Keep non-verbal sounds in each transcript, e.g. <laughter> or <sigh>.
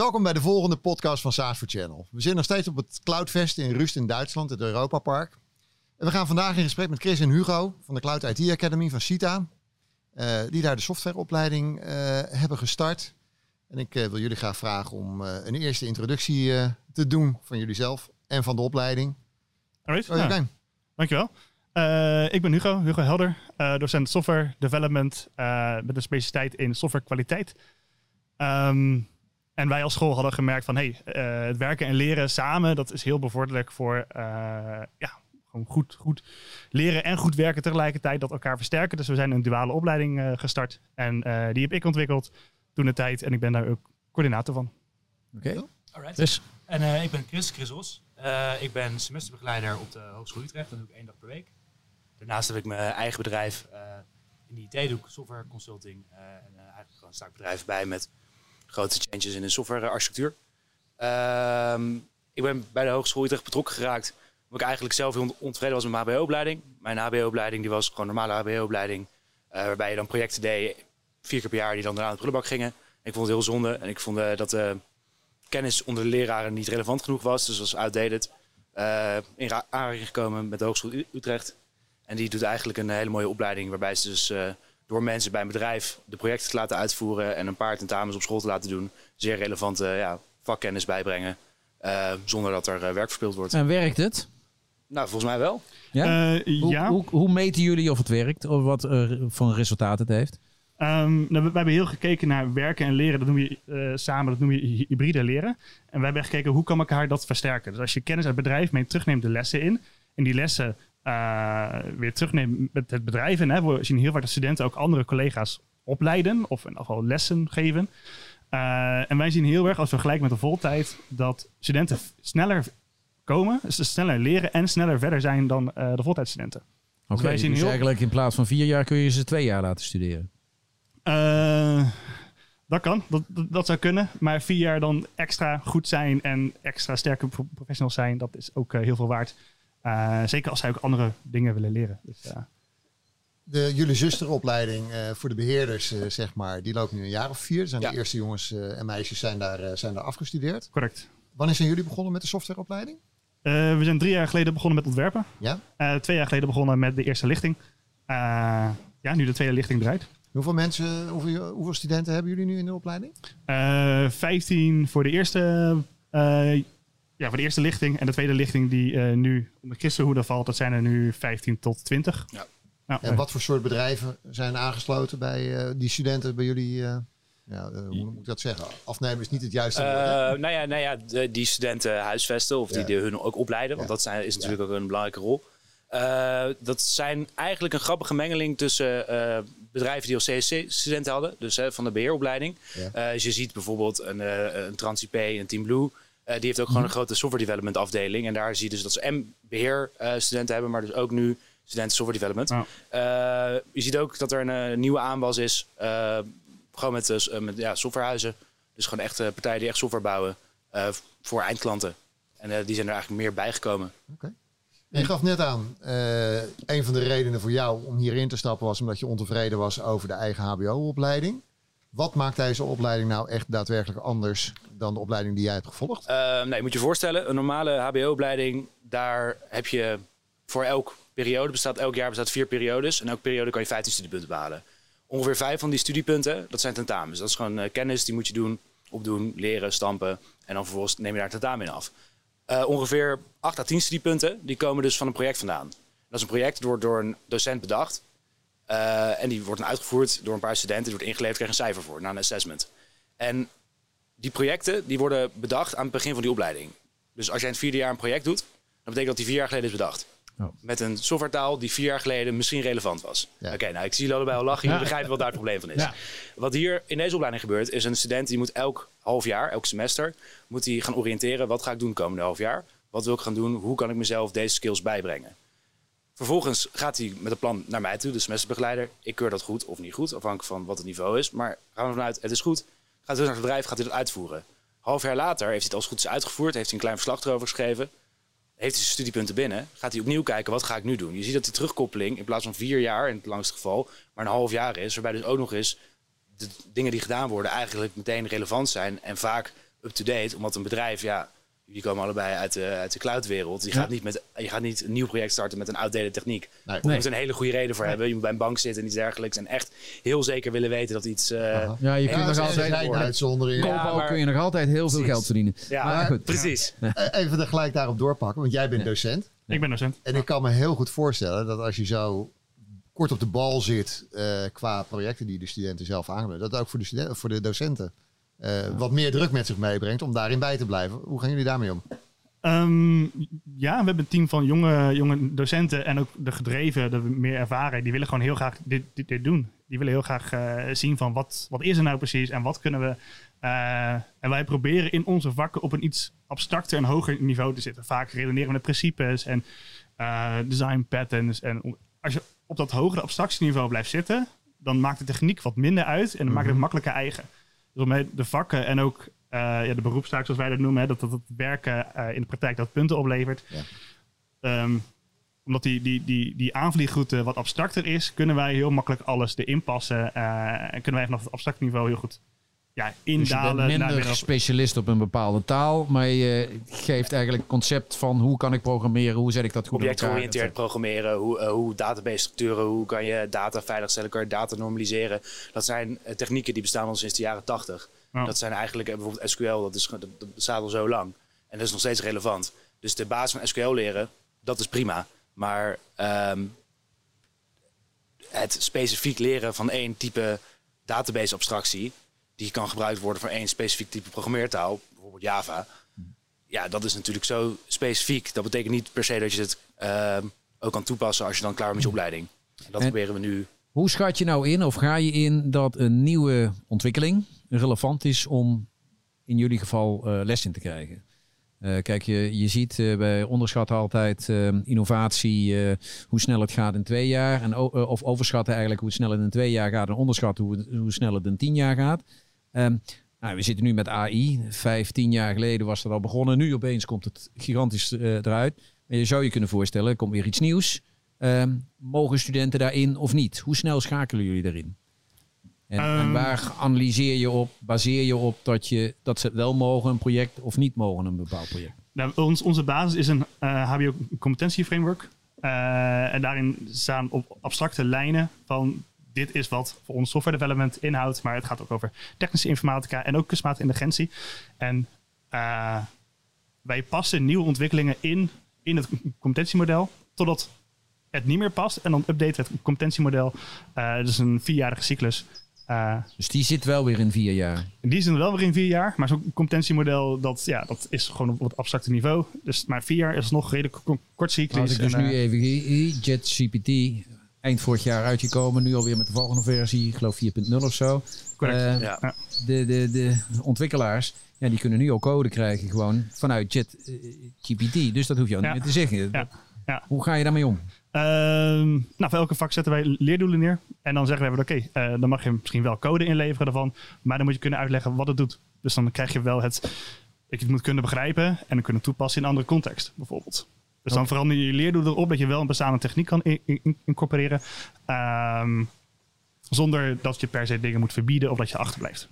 Welkom bij de volgende podcast van SaaS for Channel. We zitten nog steeds op het Cloudfest in Rust in Duitsland, het Europa Park. En we gaan vandaag in gesprek met Chris en Hugo van de Cloud IT Academy van Cita. eh, die daar de softwareopleiding eh, hebben gestart. En ik eh, wil jullie graag vragen om een eerste introductie te doen van jullie zelf en van de opleiding. Alright, Oh, nou, dankjewel. Ik ben Hugo, Hugo Helder, docent software development met een specialiteit in softwarekwaliteit. Ehm, en wij als school hadden gemerkt van hey, eh, het werken en leren samen, dat is heel bevorderlijk voor eh, ja, gewoon goed, goed leren en goed werken tegelijkertijd, dat elkaar versterken. Dus we zijn een duale opleiding eh, gestart en eh, die heb ik ontwikkeld toen de tijd en ik ben daar ook coördinator van. Oké. Alright. Dus En eh, ik ben Chris, Chris Ros. Eh, ik ben semesterbegeleider op de Hogeschool Utrecht. Dat doe ik één dag per week. Daarnaast heb ik mijn eigen bedrijf eh, in de IT, doe ik software consulting. eh, en eigenlijk gewoon sta ik bedrijven bij met grote changes in de softwarearchitectuur. Ehm ik ben bij de Hogeschool Utrecht betrokken geraakt. Omdat ik eigenlijk zelf heel ontevreden was met mijn HBO-opleiding. Mijn HBO-opleiding die was gewoon een normale HBO-opleiding. eh, waarbij je dan projecten deed, vier keer per jaar, die dan aan de prullenbak gingen. Ik vond het heel zonde. En ik vond eh, dat de kennis onder de leraren niet relevant genoeg was. Dus was outdated. Eh, in ra- aanraking gekomen met de Hogeschool Utrecht. En die doet eigenlijk een hele mooie opleiding. Waarbij ze dus eh, door mensen bij een bedrijf de projecten te laten uitvoeren. En een paar tentamens op school te laten doen. Zeer relevante ja, vakkennis bijbrengen. eh, zonder dat er eh, werk verspild wordt. en werkt het? Nou, volgens mij wel. Ja? Eh, hoe, ja. hoe, hoe meten jullie of het werkt? Of wat voor een resultaat het heeft? Ehm, nou, we, we hebben heel gekeken naar werken en leren. Dat noem je eh, samen, dat noem je hy- hybride leren. En wij hebben gekeken hoe kan elkaar dat versterken. Dus als je kennis uit het bedrijf mee terugneemt de lessen in. En die lessen eh, weer terugneemt met het bedrijf in. Hè. We zien heel vaak dat studenten ook andere collega's opleiden. Of in afval lessen geven. Eh, en wij zien heel erg, als we vergelijken met de voltijd, dat studenten sneller komen. Dus ze sneller leren en sneller verder zijn dan eh, de voltijdstudenten. Oké, wij zien dus heel- eigenlijk in plaats van vier jaar kun je ze twee jaar laten studeren. Dat kan, dat, dat, zou kunnen. Maar vier jaar dan extra goed zijn en extra sterke pro- professionals zijn, dat is ook heel veel waard. Eh, zeker als zij ook andere dingen willen leren. Dus, eh, De, jullie zusteropleiding eh, voor de beheerders, eh, zeg maar, die loopt nu een jaar of vier. Zijn Ja. De eerste jongens eh, en meisjes zijn daar, eh, zijn daar afgestudeerd. correct. Wanneer zijn jullie begonnen met de softwareopleiding? Eh, we zijn drie jaar geleden begonnen met ontwerpen. Ja? Eh, twee jaar geleden begonnen met de eerste lichting. Eh, ja, nu de tweede lichting eruit. Hoeveel mensen, hoeveel, hoeveel studenten hebben jullie nu in de opleiding? Eh 15 voor de eerste, eh, ja, voor de eerste lichting. En de tweede lichting die eh, nu onder Christenhoede valt, dat zijn er nu 15 tot 20. Ja. Nou, En wat voor soort bedrijven zijn aangesloten bij eh, die studenten bij jullie? eh, ja, hoe moet ik dat zeggen? Afnemen is niet het juiste woord. Eh, nou ja, nou ja de- die studenten huisvesten of die Ja. de hun ook opleiden. Want Ja. dat zijn, is natuurlijk ook een belangrijke rol. Eh, dat zijn eigenlijk een grappige mengeling tussen eh, bedrijven die al CSC-studenten hadden. Dus hè, van de beheeropleiding. Ja. Eh, dus je ziet bijvoorbeeld een, eh een TransIP, een Teamblue. Eh die heeft ook gewoon een grote software development afdeling. En daar zie je dus dat ze en beheerstudenten hebben, maar dus ook nu studenten software development. Ja. Eh, je ziet ook dat er een, eh, nieuwe aanwas is. eh, gewoon met, eh, s- eh, met ja, softwarehuizen. Dus gewoon echt eh, partijen die echt software bouwen eh, voor eindklanten. En eh, die zijn er eigenlijk meer bijgekomen. En je gaf net aan, eh, een van de redenen voor jou om hierin te stappen was omdat je ontevreden was over de eigen HBO-opleiding. Wat maakt deze opleiding nou echt daadwerkelijk anders dan de opleiding die jij hebt gevolgd? Eh, nee, moet je voorstellen, een normale HBO-opleiding, daar heb je voor elk periode, bestaat elk jaar bestaat vier periodes. En elke periode kan je 15 studiepunten behalen. Ongeveer vijf van die studiepunten, dat zijn tentamens. Dat is gewoon eh, kennis, die moet je doen, opdoen, leren, stampen. En dan vervolgens neem je daar een tentamen in af. Eh, ongeveer 8 à 10 studiepunten, die komen dus van een project vandaan. Dat is een project door, door een docent bedacht. Eh, en die wordt dan uitgevoerd door een paar studenten. Die wordt ingeleverd, krijg je een cijfer voor, na een assessment. En die projecten die worden bedacht aan het begin van die opleiding. Dus als jij in het vierde jaar een project doet, dan betekent dat die vier jaar geleden is bedacht. Oh. Met een softwaretaal die vier jaar geleden misschien relevant was. Ja. Oké, nou ik zie jullie allebei al lachen. Jullie Ja. begrijpen wat daar het probleem van is. Ja. Wat hier in deze opleiding gebeurt, is een student die moet elk half jaar, elk semester, moet hij gaan oriënteren. Wat ga ik doen komende half jaar? Wat wil ik gaan doen? Hoe kan ik mezelf deze skills bijbrengen? Vervolgens gaat hij met een plan naar mij toe, de semesterbegeleider. Ik keur dat goed of niet goed, afhankelijk van wat het niveau is. Maar gaan we vanuit, het is goed. Gaat hij dus naar het bedrijf, gaat hij dat uitvoeren. Half jaar later heeft hij het als het goed is uitgevoerd, heeft hij een klein verslag erover geschreven. Heeft hij zijn studiepunten binnen, gaat hij opnieuw kijken, wat ga ik nu doen? Je ziet dat die terugkoppeling in plaats van vier jaar, in het langste geval, maar een half jaar is. Waarbij dus ook nog eens de dingen die gedaan worden eigenlijk meteen relevant zijn en vaak up-to-date. Omdat een bedrijf, ja, jullie komen allebei uit de, uit de cloudwereld. Je, Ja. gaat niet met, je gaat niet een nieuw project starten met een outdated techniek. Nee. Je Nee. moet een hele goede reden voor hebben. Je moet bij een bank zitten en iets dergelijks. En echt heel zeker willen weten dat iets... eh, Aha. Ja, je kunt nog altijd... zijn een uitzondering. Ja, maar- kun je nog altijd heel veel geld verdienen. ja, Maar goed. precies. Eh, Even er gelijk daarop doorpakken, want jij bent docent. Ik ben docent. En ik kan me heel goed voorstellen dat als je zo kort op de bal zit eh, qua projecten die de studenten zelf aannemen, dat ook voor de, studenten, voor de docenten eh, wat meer druk met zich meebrengt om daarin bij te blijven. Hoe gaan jullie daarmee om? Ehm, ja, we hebben een team van jonge, jonge docenten en ook de gedreven, de meer ervaren. Die willen gewoon heel graag dit, dit, dit doen. Die willen heel graag eh, zien van wat, wat is er nou precies en wat kunnen we. eh, en wij proberen in onze vakken op een iets abstracter en hoger niveau te zitten. Vaak redeneren we met principes en design patterns. En als je op dat hogere abstractieniveau blijft zitten, dan maakt de techniek wat minder uit en dan maakt het makkelijker eigen. De vakken en ook eh, ja, de beroepstaak, zoals wij dat noemen, hè, dat, dat het werken eh, in de praktijk dat punten oplevert. Ja. Ehm, omdat die, die, die, die aanvliegroute wat abstracter is, kunnen wij heel makkelijk alles erin passen. eh, en kunnen wij vanaf het abstract niveau heel goed ja, Dus je indalen. bent naar minder specialist op een bepaalde taal, maar je geeft eigenlijk het concept van hoe kan ik programmeren, hoe zet ik dat goed in elkaar. Objectgeoriënteerd programmeren, hoe, eh, hoe database structuren, hoe kan je data veiligstellen, kan je data normaliseren. Dat zijn eh, technieken die bestaan al sinds de jaren 80. Ja. Dat zijn eigenlijk eh, bijvoorbeeld SQL, dat, is, dat bestaat al zo lang. En dat is nog steeds relevant. Dus de basis van SQL leren, dat is prima. Maar ehm, het specifiek leren van één type database abstractie, die kan gebruikt worden voor één specifiek type programmeertaal, bijvoorbeeld Java. Ja, dat is natuurlijk zo specifiek. Dat betekent niet per se dat je het ehm, ook kan toepassen als je dan klaar bent met je opleiding. En dat En- proberen we nu. Hoe schat je nou in of ga je in dat een nieuwe ontwikkeling relevant is om in jullie geval eh, les in te krijgen? Eh, kijk, je, je ziet eh, bij onderschatten altijd eh, innovatie, eh, hoe snel het gaat in twee jaar. En, eh, of overschatten eigenlijk hoe snel het in twee jaar gaat. En onderschatten hoe, hoe snel het in tien jaar gaat. Ehm, nou, we zitten nu met AI. Vijf, tien jaar geleden was dat al begonnen. Nu opeens komt het gigantisch eh, eruit. Maar je zou je kunnen voorstellen, er komt weer iets nieuws. Ehm, mogen studenten daarin of niet? Hoe snel schakelen jullie daarin? En, en Ehm. waar analyseer je op, baseer je op dat, je, dat ze wel mogen een project of niet mogen een bepaald project? Nou, ons, onze basis is een eh, HBO-competentieframework. Eh, en daarin staan op abstracte lijnen van dit is wat voor ons software development inhoudt, maar het gaat ook over technische informatica en ook kunstmatige intelligentie. En eh, wij passen nieuwe ontwikkelingen in, in het competentiemodel totdat het niet meer past. En dan updaten we het competentiemodel. Eh dus een vierjarige cyclus. Eh, Dus die zit wel weer in vier jaar. die is er wel weer in vier jaar. Maar zo'n competentiemodel, dat, ja, dat is gewoon op wat abstracte niveau. Dus, maar vier jaar is nog redelijk ko- kort cyclus. Als ik dus En, nu even JetGPT eind vorig jaar uitgekomen, nu alweer met de volgende versie, ik geloof 4.0 of zo. Correct. Eh, Ja. de, de, de ontwikkelaars, ja, die kunnen nu al code krijgen gewoon vanuit JetGPT. Dus dat hoef je ook Ja. niet meer te zeggen. Ja. Ja. Hoe ga je daarmee om? Ehm, nou, voor elke vak zetten wij leerdoelen neer. En dan zeggen wij, oké, eh, dan mag je misschien wel code inleveren ervan. Maar dan moet je kunnen uitleggen wat het doet. Dus dan krijg je wel het, dat je het moet kunnen begrijpen en dan kunnen toepassen in een andere context, bijvoorbeeld. Dus dan verander je je leerdoel erop dat je wel een bestaande techniek kan in- in- incorporeren. Ehm, zonder dat je per se dingen moet verbieden of dat je achterblijft.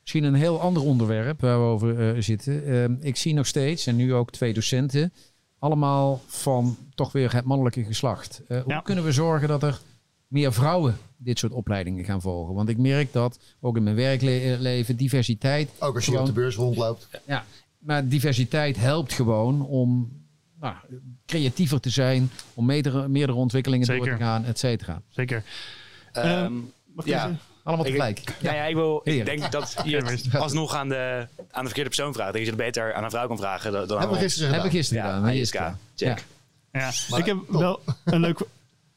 Misschien een heel ander onderwerp waar we over eh, zitten. Ehm, ik zie nog steeds, en nu ook twee docenten, allemaal van toch weer het mannelijke geslacht. Eh, hoe Ja. kunnen we zorgen dat er meer vrouwen dit soort opleidingen gaan volgen? Want ik merk dat ook in mijn werkleven diversiteit. Ook als je Gewoon- op de beurs rondloopt. Ja, maar diversiteit helpt gewoon om nou, creatiever te zijn, om meerdere, meerdere ontwikkelingen door Zeker. te gaan, et cetera. Zeker. Ehm, ik ja. even- Allemaal Ik- tegelijk. Ja, ja, ik, wil, ik denk dat <laughs> je Ja, het alsnog aan de, aan de verkeerde persoon vraagt. Dat je het beter aan een vrouw kan vragen dan, dan aan Hebben we gisteren Hebben we gedaan. gisteren Ja, gedaan. maar hier is ISK. het Check. Ja, Maar ik heb top. wel een leuk,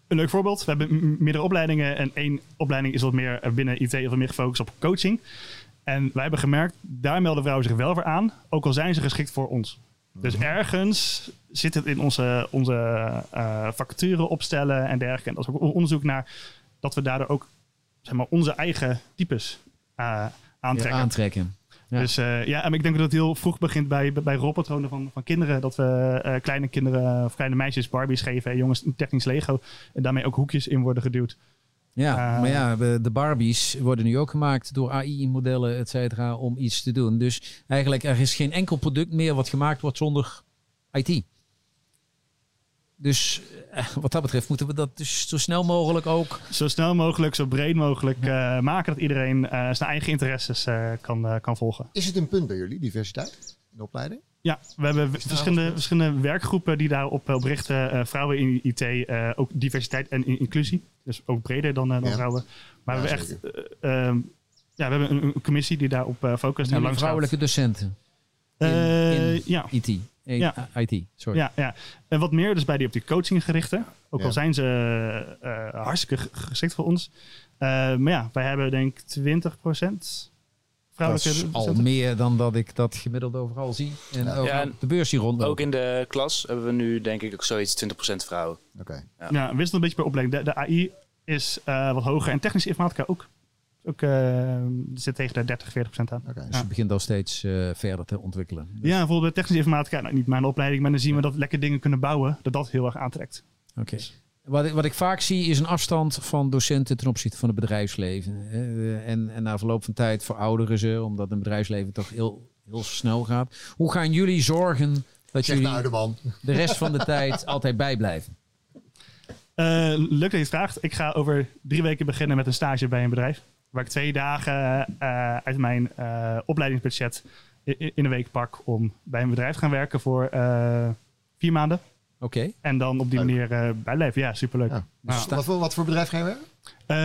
een leuk voorbeeld. We hebben meerdere opleidingen en één opleiding is wat meer eh, binnen IT wat meer gefocust op coaching. En wij hebben gemerkt, daar melden vrouwen zich wel voor aan, ook al zijn ze geschikt voor ons. Dus ergens zit het in onze, onze vacature opstellen en dergelijke. En dat is ook onderzoek naar dat we daardoor ook zeg maar, onze eigen types eh, Ja, aantrekken. aantrekken. Ja. Dus eh, ja, en ik denk dat het heel vroeg begint bij, bij rolpatronen van, van kinderen. Dat we kleine kinderen of kleine meisjes Barbies geven en jongens een technisch Lego. En daarmee ook hoekjes in worden geduwd. Ja, Eh, maar ja, de Barbies worden nu ook gemaakt door AI-modellen, et cetera, om iets te doen. Dus eigenlijk, er is geen enkel product meer wat gemaakt wordt zonder IT. Dus eh, wat dat betreft moeten we dat dus zo snel mogelijk ook... Zo snel mogelijk, zo breed mogelijk eh, maken dat iedereen eh, zijn eigen interesses eh, kan, eh, kan volgen. Is het een punt bij jullie, diversiteit in de opleiding? Ja, we hebben verschillende, verschillende werkgroepen die daarop op richten. Eh, vrouwen in IT, eh, ook diversiteit en in- inclusie. Dus ook breder dan, eh, dan Ja. vrouwen. Maar Ja, we hebben echt eh, ehm, ja, we hebben een, een commissie die daarop eh, focust. En langs vrouwelijke docenten, in- Eh, ja, IT. Eh, Ja. IT, sorry. ja, ja. En wat meer dus bij die op die coaching gerichte. Ook Ja. al zijn ze eh, hartstikke geschikt voor ons. Eh, maar ja, wij hebben denk ik 20% Dat is al meer dan dat ik dat gemiddeld overal zie. En Ja. ook Ja, op de beurs hier rond. Ook in de klas hebben we nu denk ik ook zoiets 20% vrouwen. Oké. Ja. Ja, wisselt een beetje per opleiding. De, de AI is eh, wat hoger en technische informatica ook. Ook eh, zit tegen de 30, 40 procent aan. Oké. Dus je begint al steeds eh, verder te ontwikkelen. Dus- Ja, bijvoorbeeld bij technische informatica, nou, niet mijn opleiding, maar dan zien we dat lekker dingen kunnen bouwen, dat dat heel erg aantrekt. Oké. Ik, wat ik vaak zie is een afstand van docenten ten opzichte van het bedrijfsleven. hè. En, en na verloop van tijd verouderen ze, omdat het bedrijfsleven toch heel, heel snel gaat. Hoe gaan jullie zorgen dat Zeg jullie nou de man. de rest van de tijd <laughs> altijd bijblijven? Eh, leuk dat je het vraagt. Ik ga over drie weken beginnen met een stage bij een bedrijf. Waar ik twee dagen eh, uit mijn eh, opleidingsbudget in de week pak om bij een bedrijf te gaan werken voor eh, vier maanden. Oké. En dan op die Leuk. manier eh bijblijven. Ja, superleuk. Ja. Ja. Wat, voor, wat voor bedrijf ga je werken? Eh,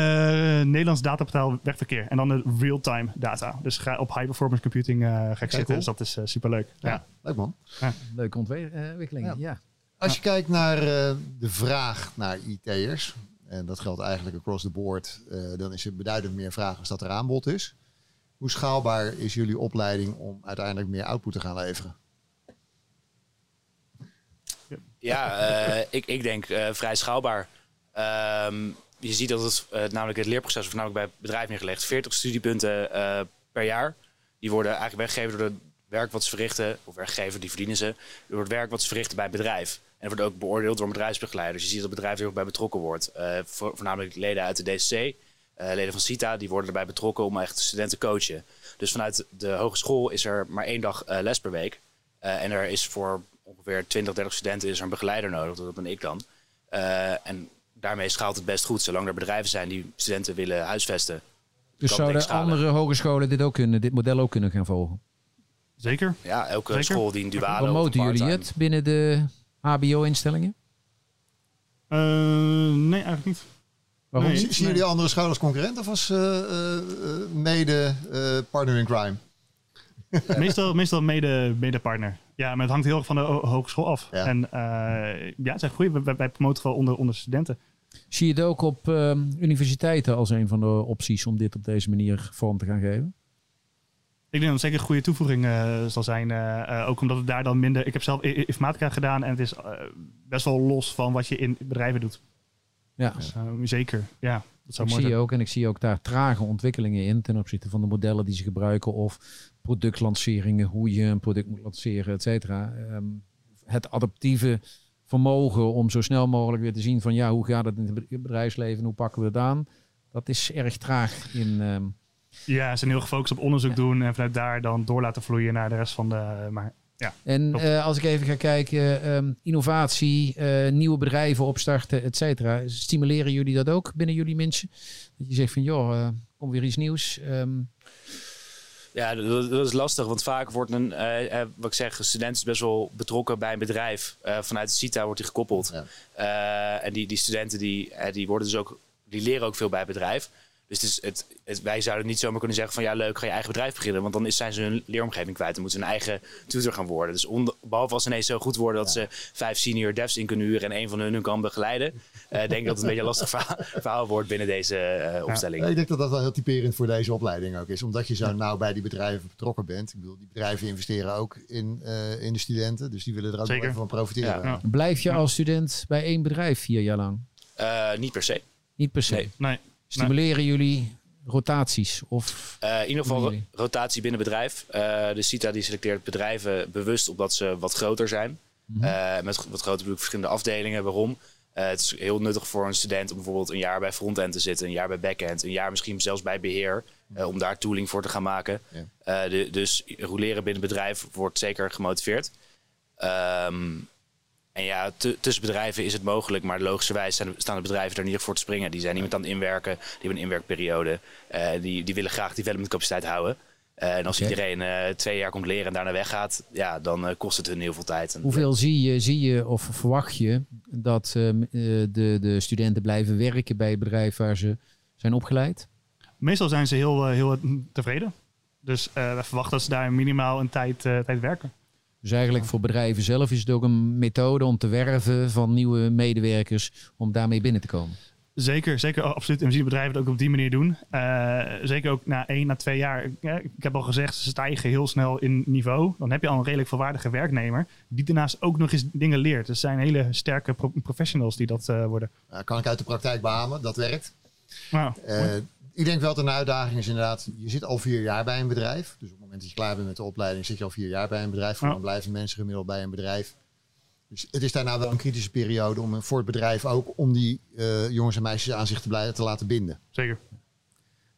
Nederlands dataportaal wegverkeer. En dan de real-time data. Dus ga op high performance computing eh, ga ik zitten. cool. Dus dat is eh, superleuk. Ja. Leuk man. Leuke ontwikkeling. Ja. Ja. Als je kijkt naar eh, de vraag naar IT'ers, en dat geldt eigenlijk across the board, eh, dan is er beduidend meer vraag als dat er aanbod is. Hoe schaalbaar is jullie opleiding om uiteindelijk meer output te gaan leveren? Ja, eh, ik, ik denk eh, vrij schaalbaar. Ehm, je ziet dat het, eh, namelijk het leerproces wordt voornamelijk bij bedrijf neergelegd. 40 studiepunten per jaar. Die worden eigenlijk weggegeven door het werk wat ze verrichten. Of werkgever, die verdienen ze. Door het werk wat ze verrichten bij het bedrijf. En dat wordt ook beoordeeld door een. Dus je ziet dat het bedrijf er ook bij betrokken wordt. Voor- voornamelijk leden uit de DCC. leden van CITA, die worden erbij betrokken om echt de studenten te coachen. Dus vanuit de hogeschool is er maar één dag les per week. En er is voor ongeveer 20, 30 studenten is er een begeleider nodig. Dat ben ik dan. Eh, en daarmee schaalt het best goed. Zolang er bedrijven zijn die studenten willen huisvesten. Dus zouden andere hogescholen dit ook kunnen, dit model ook kunnen gaan volgen? Zeker. Ja, elke Zeker. school die een duale of Promoten een jullie het binnen de HBO-instellingen? Eh, nee, eigenlijk niet. Waarom Nee. Zien jullie andere scholen als concurrent of als eh, mede eh, partner in crime? <laughs> meestal, meestal mede, mede partner. Ja, maar het hangt heel erg van de ho- hogeschool af. Ja. En eh, ja, het is echt goed. Wij, wij promoten wel onder, onder studenten. Zie je het ook op ehm, universiteiten als een van de opties om dit op deze manier vorm te gaan geven? Ik denk dat het zeker een goede toevoeging eh, zal zijn. eh, ook omdat het daar dan minder... Ik heb zelf informatica gedaan en het is best wel los van wat je in bedrijven doet. Ja. Dus, zeker, ja. Dat zou Ik zie zijn. ook en ik zie ook daar trage ontwikkelingen in ten opzichte van de modellen die ze gebruiken of productlanceringen, hoe je een product moet lanceren, et cetera. Ehm, het adaptieve vermogen om zo snel mogelijk weer te zien van ja, hoe gaat het in het be- bedrijfsleven, hoe pakken we het aan? Dat is erg traag in. ehm, Ja, ze zijn heel gefocust op onderzoek doen en vanuit daar dan door laten vloeien naar de rest van de... Maar En Klopt. eh, als ik even ga kijken, ehm, innovatie, eh, nieuwe bedrijven opstarten, et cetera. Stimuleren jullie dat ook binnen jullie mensen? Dat je zegt van joh, eh kom weer iets nieuws. Ehm, Ja, dat, dat is lastig, want vaak wordt een, wat ik zeg, een student is best wel betrokken bij een bedrijf. Eh, vanuit de CITA wordt hij gekoppeld. Ja. Eh, en die, die studenten die, die worden dus ook, die leren ook veel bij het bedrijf. Dus het is het, het, wij zouden niet zomaar kunnen zeggen van ja leuk, ga je eigen bedrijf beginnen. Want dan is, zijn ze hun leeromgeving kwijt en moeten ze hun eigen tutor gaan worden. Dus on, behalve als ze ineens zo goed worden dat ze vijf senior devs in kunnen huren en een van hun hun kan begeleiden. eh, denk ik dat het een beetje een lastig verhaal, verhaal wordt binnen deze eh, opstelling. Ja, ik denk dat dat wel heel typerend voor deze opleiding ook is. Omdat je zo nauw bij die bedrijven betrokken bent. Ik bedoel, die bedrijven investeren ook in, eh, in de studenten. Dus die willen er ook even van profiteren. Ja. Ja. blijf je als student bij één bedrijf vier jaar lang? Eh, niet per se. Niet per se. Nee. nee, Stimuleren jullie rotaties? Of Eh, in ieder geval jullie? rotatie binnen bedrijf. Eh, de CITA die selecteert bedrijven bewust omdat ze wat groter zijn. Mhm. Eh, met wat groter bedoel verschillende afdelingen. Waarom? Het is heel nuttig voor een student om bijvoorbeeld een jaar bij frontend te zitten, een jaar bij backend, een jaar misschien zelfs bij beheer, eh, om daar tooling voor te gaan maken. Ja. De, dus roleren binnen het bedrijf wordt zeker gemotiveerd. Ehm, en ja, tu- tussen bedrijven is het mogelijk, maar logischerwijs zijn, staan de bedrijven er niet voor te springen. Die zijn iemand aan het inwerken, die hebben een inwerkperiode, eh, die, die willen graag development capaciteit houden. Eh, en als iedereen eh, twee jaar komt leren en daarna weggaat, ja, dan eh, kost het hun heel veel tijd. En, Hoeveel zie je, zie je of verwacht je dat eh, m- eh, de, de studenten blijven werken bij het bedrijf waar ze zijn opgeleid? Meestal zijn ze heel, heel tevreden. Dus eh, we verwachten dat ze daar minimaal een tijd, eh, tijd werken. Dus eigenlijk voor bedrijven zelf is het ook een methode om te werven van nieuwe medewerkers om daarmee binnen te komen. Zeker, zeker, absoluut. En we zien bedrijven het ook op die manier doen. Eh, zeker ook na één, na twee jaar. Ja, ik heb al gezegd, ze stijgen heel snel in niveau. Dan heb je al een redelijk volwaardige werknemer. Die daarnaast ook nog eens dingen leert. Dus het zijn hele sterke pro- professionals die dat eh, worden. Ja, kan ik uit de praktijk beamen, dat werkt. Nou, Eh, ik denk wel dat een uitdaging is inderdaad, je zit al vier jaar bij een bedrijf. Dus op het moment dat je klaar bent met de opleiding, zit je al vier jaar bij een bedrijf. Voor Ja. dan blijven mensen gemiddeld bij een bedrijf. Dus het is daarna wel een kritische periode om voor het bedrijf ook om die eh, jongens en meisjes aan zich te, blijven, te laten binden. zeker.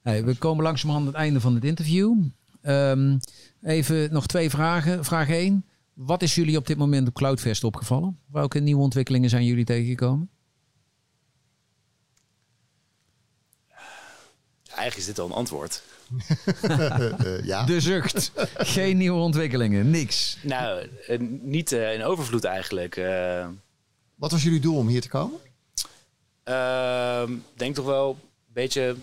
Hey, we komen langzamerhand aan het einde van het interview. Ehm, even nog twee vragen. Vraag 1. Wat is jullie op dit moment op Cloudfest opgevallen? Welke nieuwe ontwikkelingen zijn jullie tegengekomen? Eigenlijk is dit al een antwoord. <laughs> Ja. De zucht. Geen nieuwe ontwikkelingen. Niks. Nou, eh, niet eh, in overvloed eigenlijk. Eh, Wat was jullie doel om hier te komen? Ehm, denk toch wel een beetje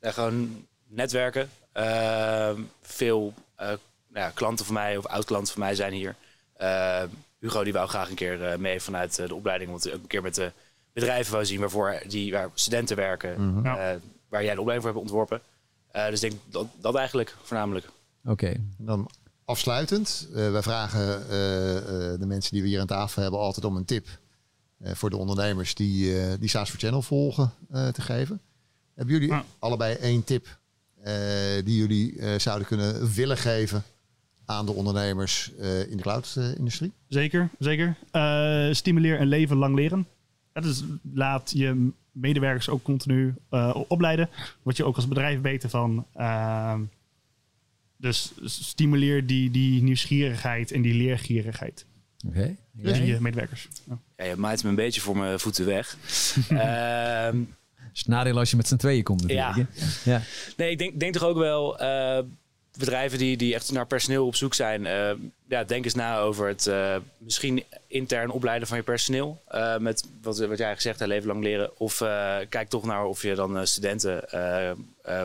gewoon netwerken. Ehm, veel eh, nou ja, klanten van mij of oud-klanten van mij zijn hier. Ehm, Hugo die wou graag een keer eh, mee vanuit de opleiding. Want ook een keer met de bedrijven wou zien waarvoor die, waar studenten werken. Eh, waar jij de opleiding voor hebt ontworpen. Eh, dus ik denk dat, dat eigenlijk voornamelijk. Oké. Dan afsluitend. eh wij vragen eh, eh, de mensen die we hier aan tafel hebben altijd om een tip eh, voor de ondernemers die, eh die SaaS for Channel volgen eh, te geven. Hebben jullie Ja. allebei één tip eh, die jullie eh, zouden kunnen willen geven aan de ondernemers eh, in de cloud-industrie? Zeker, zeker. Eh, stimuleer een leven lang leren. Ja, dus laat je medewerkers ook continu eh, opleiden. Word je ook als bedrijf beter van. Ehm, dus stimuleer die, die nieuwsgierigheid en die leergierigheid. Oké. Dus je medewerkers. Ja. Ja, je maait me een beetje voor mijn voeten weg. <laughs> Ehm, Het is het nadeel als je met z'n tweeën komt natuurlijk. Ja. hè? ja. Nee, ik denk, denk toch ook wel eh, bedrijven die, die echt naar personeel op zoek zijn. eh, ja, denk eens na over het eh, misschien intern opleiden van je personeel. eh, met wat, wat jij gezegd hebt, leven lang leren. Of eh, kijk toch naar of je dan eh, studenten eh, eh,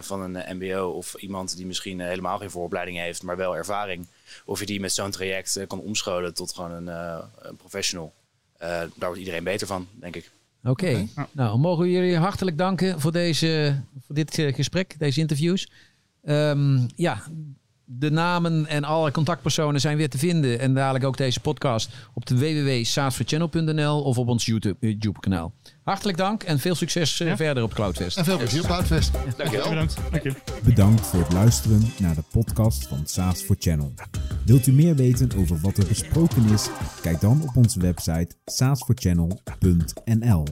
van een MBO of iemand die misschien helemaal geen vooropleiding heeft, maar wel ervaring. Of je die met zo'n traject kan omscholen tot gewoon een, eh, een professional. Eh, daar wordt iedereen beter van, denk ik. Oké. Nou, mogen we jullie hartelijk danken voor, deze, voor dit gesprek, deze interviews. Ehm, ja, de namen en alle contactpersonen zijn weer te vinden. En dadelijk ook deze podcast op de www.saasforchannel.nl of op ons YouTube, YouTube kanaal. Hartelijk dank en veel succes eh, Ja. verder op Cloudfest. En veel plezier op Cloudfest. Dankjewel. Bedankt. Bedankt voor het luisteren naar de podcast van SaaS for Channel. Wilt u meer weten over wat er besproken is? Kijk dan op onze website saasforchannel.nl.